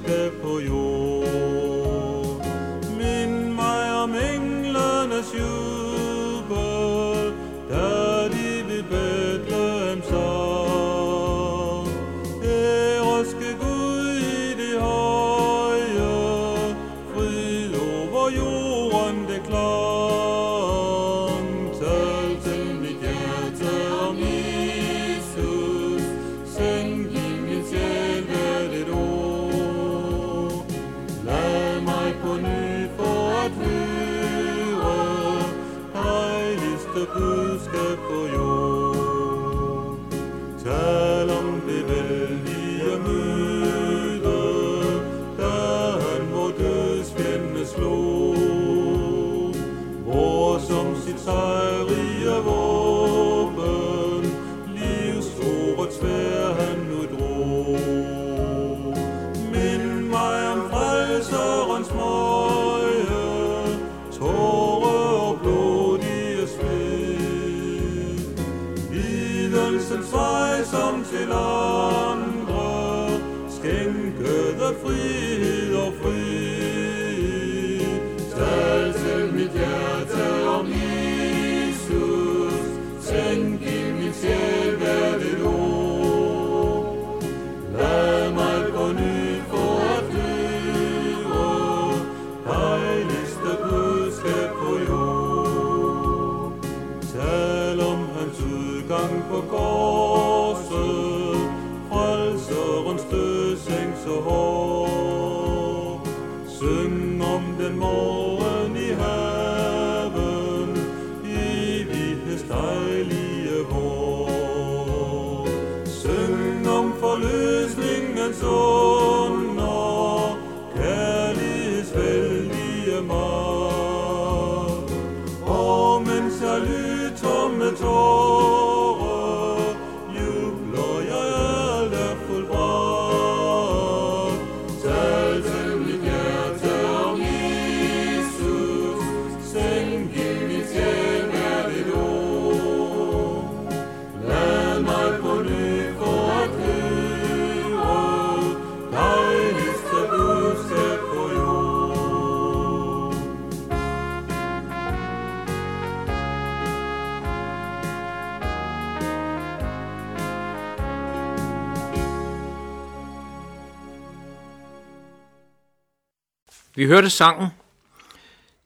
good. so Vi hørte sangen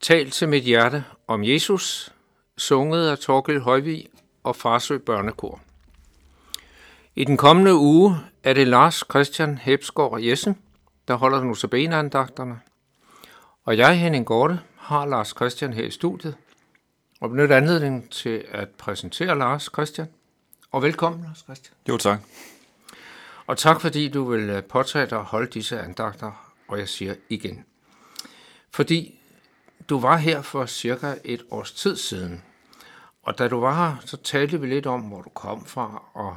Tal til mit hjerte om Jesus, sunget af Torkel Højvig og Farsø Børnekor. I den kommende uge er det Lars Christian Hebsgaard Jessen, der holder notabeneandagterne. Og jeg, Henning Gorte, har Lars Christian her i studiet og benytter anledningen til at præsentere Lars Christian. Og velkommen, Lars Christian. Jo, tak. Og tak fordi du vil påtage dig at holde disse andagter, og jeg siger igen. Fordi du var her for cirka et års tid siden, og da du var her, så talte vi lidt om, hvor du kom fra, og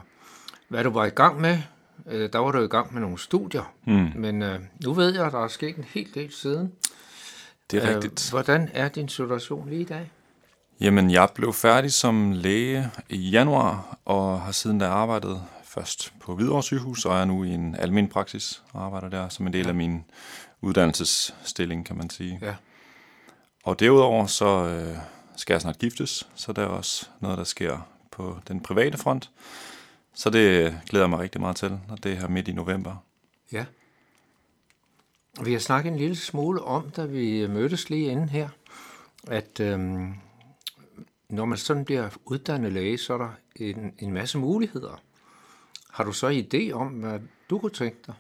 hvad du var i gang med. Øh, Der var du i gang med nogle studier, mm. men øh, nu ved jeg, at der er sket en hel del siden. Det er Øh, rigtigt. Hvordan er din situation lige i dag? Jamen, jeg blev færdig som læge i januar, og har siden da arbejdet først på Hvidovre sygehus, og er nu i en almen praksis og arbejder der som en del af min uddannelsesstilling, kan man sige. Ja. Og derudover så øh, skal jeg snart giftes, så der er også noget, der sker på den private front. Så det glæder jeg mig rigtig meget til, og det er her midt i november. Ja. Vi har snakket en lille smule om, da vi mødtes lige inden her, at øhm, når man sådan bliver uddannet læge, så er der en, en masse muligheder. Har du så idé om, hvad du kunne tænke dig?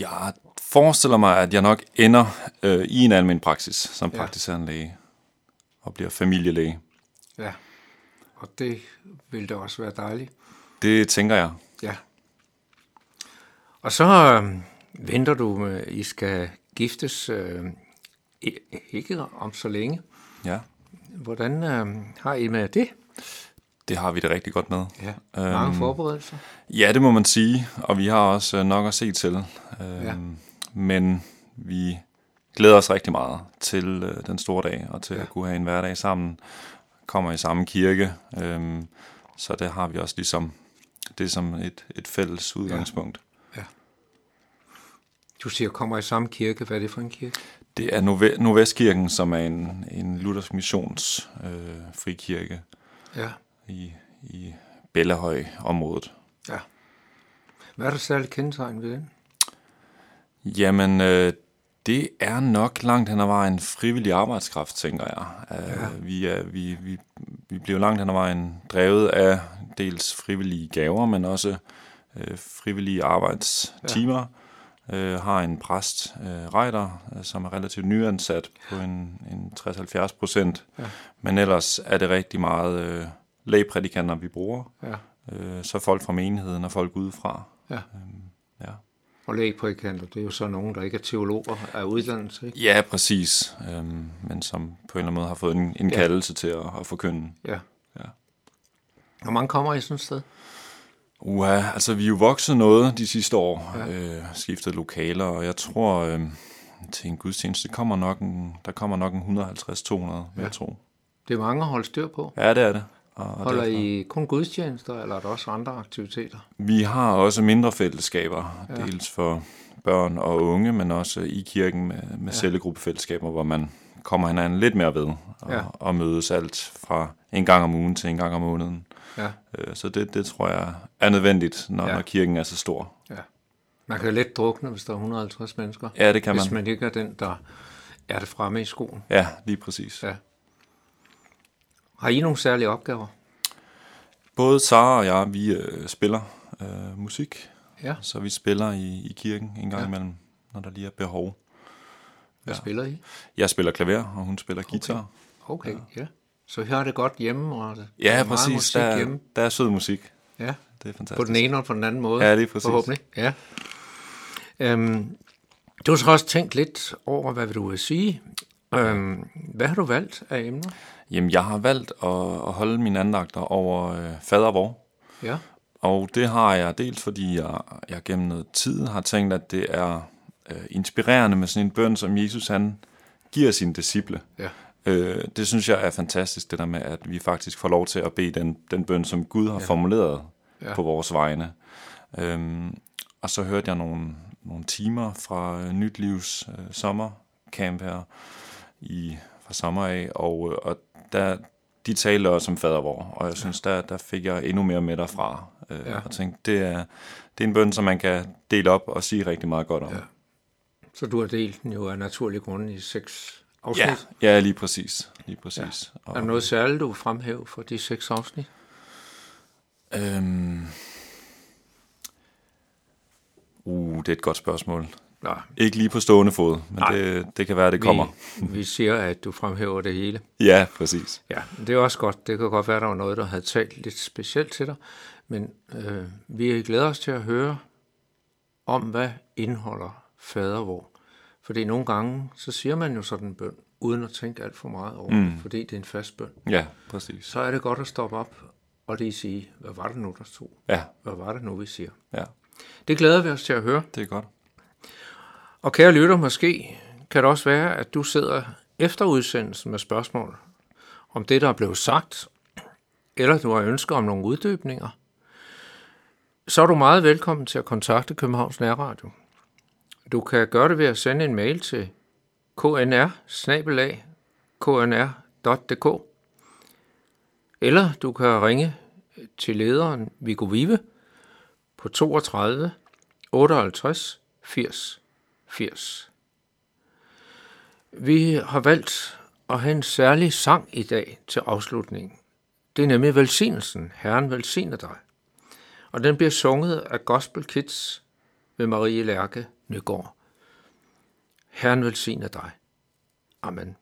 Jeg forestiller mig, at jeg nok ender øh, i en almen praksis som Ja. praktiserende læge og bliver familielæge. Ja, og det vil da også være dejligt. Det tænker jeg. Ja. Og så øhm, venter du, med, I skal giftes øh, ikke om så længe. Ja, Hvordan øh, har I med det? det har vi det rigtig godt med. Ja, mange Øhm, forberedelser. Ja, det må man sige, og vi har også øh, nok at se til. Øhm, Ja. Men vi glæder os rigtig meget til øh, den store dag, og til Ja. ja. at kunne have en hverdag sammen, kommer i samme kirke, øhm, så det har vi også ligesom, det er som et, et fælles udgangspunkt. Du siger, kommer i samme kirke. Hvad er det for en kirke? Det er Nove- Nordvestkirken, som er en, en luthersk missions øh, frikirke Ja. i, i Bellahøj-området. ja. Hvad er der særligt kendetegn ved den? Jamen, øh, det er nok langt hen ad vejen frivillig arbejdskraft, tænker jeg. Øh, Ja. vi, er, vi, vi, vi bliver langt hen ad vejen drevet af dels frivillige gaver, men også øh, frivillige arbejdstimer. Ja. Øh, har en præst, øh, Reiter, øh, som er relativt nyansat på en, en 60-70 procent. Ja. Men ellers er det rigtig meget øh, lægprædikanter, vi bruger. Ja. Øh, så folk fra menigheden og folk udefra. Ja. Ja. Og lægprædikanter, det er jo så nogen, der ikke er teologer af uddannelse, ikke? Ja, præcis. Øhm, men som på en eller anden måde har fået en, en Ja. kaldelse til at, at forkynde. Ja. Ja. Hvor mange kommer i sådan et sted? Uha, altså vi er jo vokset noget de sidste år, Ja. øh, skiftet lokaler, og jeg tror øh, til en gudstjeneste, kommer nok en, der kommer nok en 150-200, ja. jeg tro. Det er mange at holde styr på. Ja, det er det. Og, Holder derfor- I kun gudstjenester, eller er der også andre aktiviteter? Vi har også mindre fællesskaber, Ja. dels for børn og unge, men også i kirken med, med ja. cellegruppefællesskaber, hvor man kommer hinanden lidt mere ved og, Ja. og mødes alt fra en gang om ugen til en gang om måneden. Ja. Øh, Så det, det tror jeg er nødvendigt, når, Ja. når kirken er så stor. ja. Man kan let drukne, hvis der er 150 mennesker. Ja, det kan Hvis man. man ikke er den, der er det fremme i skoen. Ja, lige præcis. Ja. Har I nogle særlige opgaver? Både Sara og jeg, vi øh, spiller øh, musik, Ja. så vi spiller i, i kirken en gang Ja. imellem, når der lige er behov. Hvad Ja. spiller I? Jeg spiller klaver, og hun spiller guitar. Okay, ja. ja. Så I har det godt hjemme, og der er Ja, meget præcis. musik Der, er- hjemme. der er sød musik. Ja, Det er fantastisk. på den ene og på den anden måde. Ja, lige præcis. Forhåbentlig, ja. Øhm, du har så også tænkt lidt over, hvad vil du vil sige. Øhm, hvad har du valgt af emner? Jamen, jeg har valgt at, at holde mine andagter over øh, fader vor. Ja, Og det har jeg dels, fordi jeg, jeg gennem noget tid har tænkt, at det er øh, inspirerende med sådan en bøn, som Jesus han giver sine disciple. ja, Øh, det synes jeg er fantastisk, det der med, at vi faktisk får lov til at bede den, den bøn, som Gud har ja. formuleret Ja. på vores vegne. Øhm, og så hørte jeg nogle, nogle timer fra øh, Nyt Livs øh, sommercamp her i, fra sommer af, og, øh, og der, de talte også om fadervor, og jeg synes, der, der fik jeg endnu mere med derfra. Øh, Ja. Og tænkte, det er, det er en bøn, som man kan dele op og sige rigtig meget godt om. Ja. så du har delt den jo af naturlige grunde i seks afsnit. ja, ja lige præcis. Lige præcis. Ja. Er der noget særligt, du vil fremhæve for de seks afsnit? Øhm... Uh, det er et godt spørgsmål. Nej, Ikke lige på stående fod, men Nej. det, det kan være, det kommer. vi, vi siger, at du fremhæver det hele. Ja, præcis. Ja, det er også godt. Det kan godt være, at der var noget, der havde talt lidt specielt til dig. Men øh, vi glæder os til at høre om, hvad indeholder fadervor. Fordi nogle gange, så siger man jo sådan en bøn, uden at tænke alt for meget over mm. fordi det er en fast bøn. Ja, præcis. Så er det godt at stoppe op og lige sige, hvad var det nu, der stod? Ja, Hvad var det nu, vi siger? ja, Det glæder vi os til at høre. det er godt. Og kære lytter, måske kan det også være, at du sidder efter udsendelsen med spørgsmål om det, der er blevet sagt, eller du har ønsker om nogle uddybninger, så er du meget velkommen til at kontakte Københavns Nærradio. Du kan gøre det ved at sende en mail til knr knr.dk eller du kan ringe til lederen Viggo Vive på 32 58 80 80. Vi har valgt at have en særlig sang i dag til afslutning. Det er nemlig velsignelsen. Herren velsigner dig. Og den bliver sunget af Gospel Kids ved Marie Lærke Nygaard. Herren velsigner dig. Amen.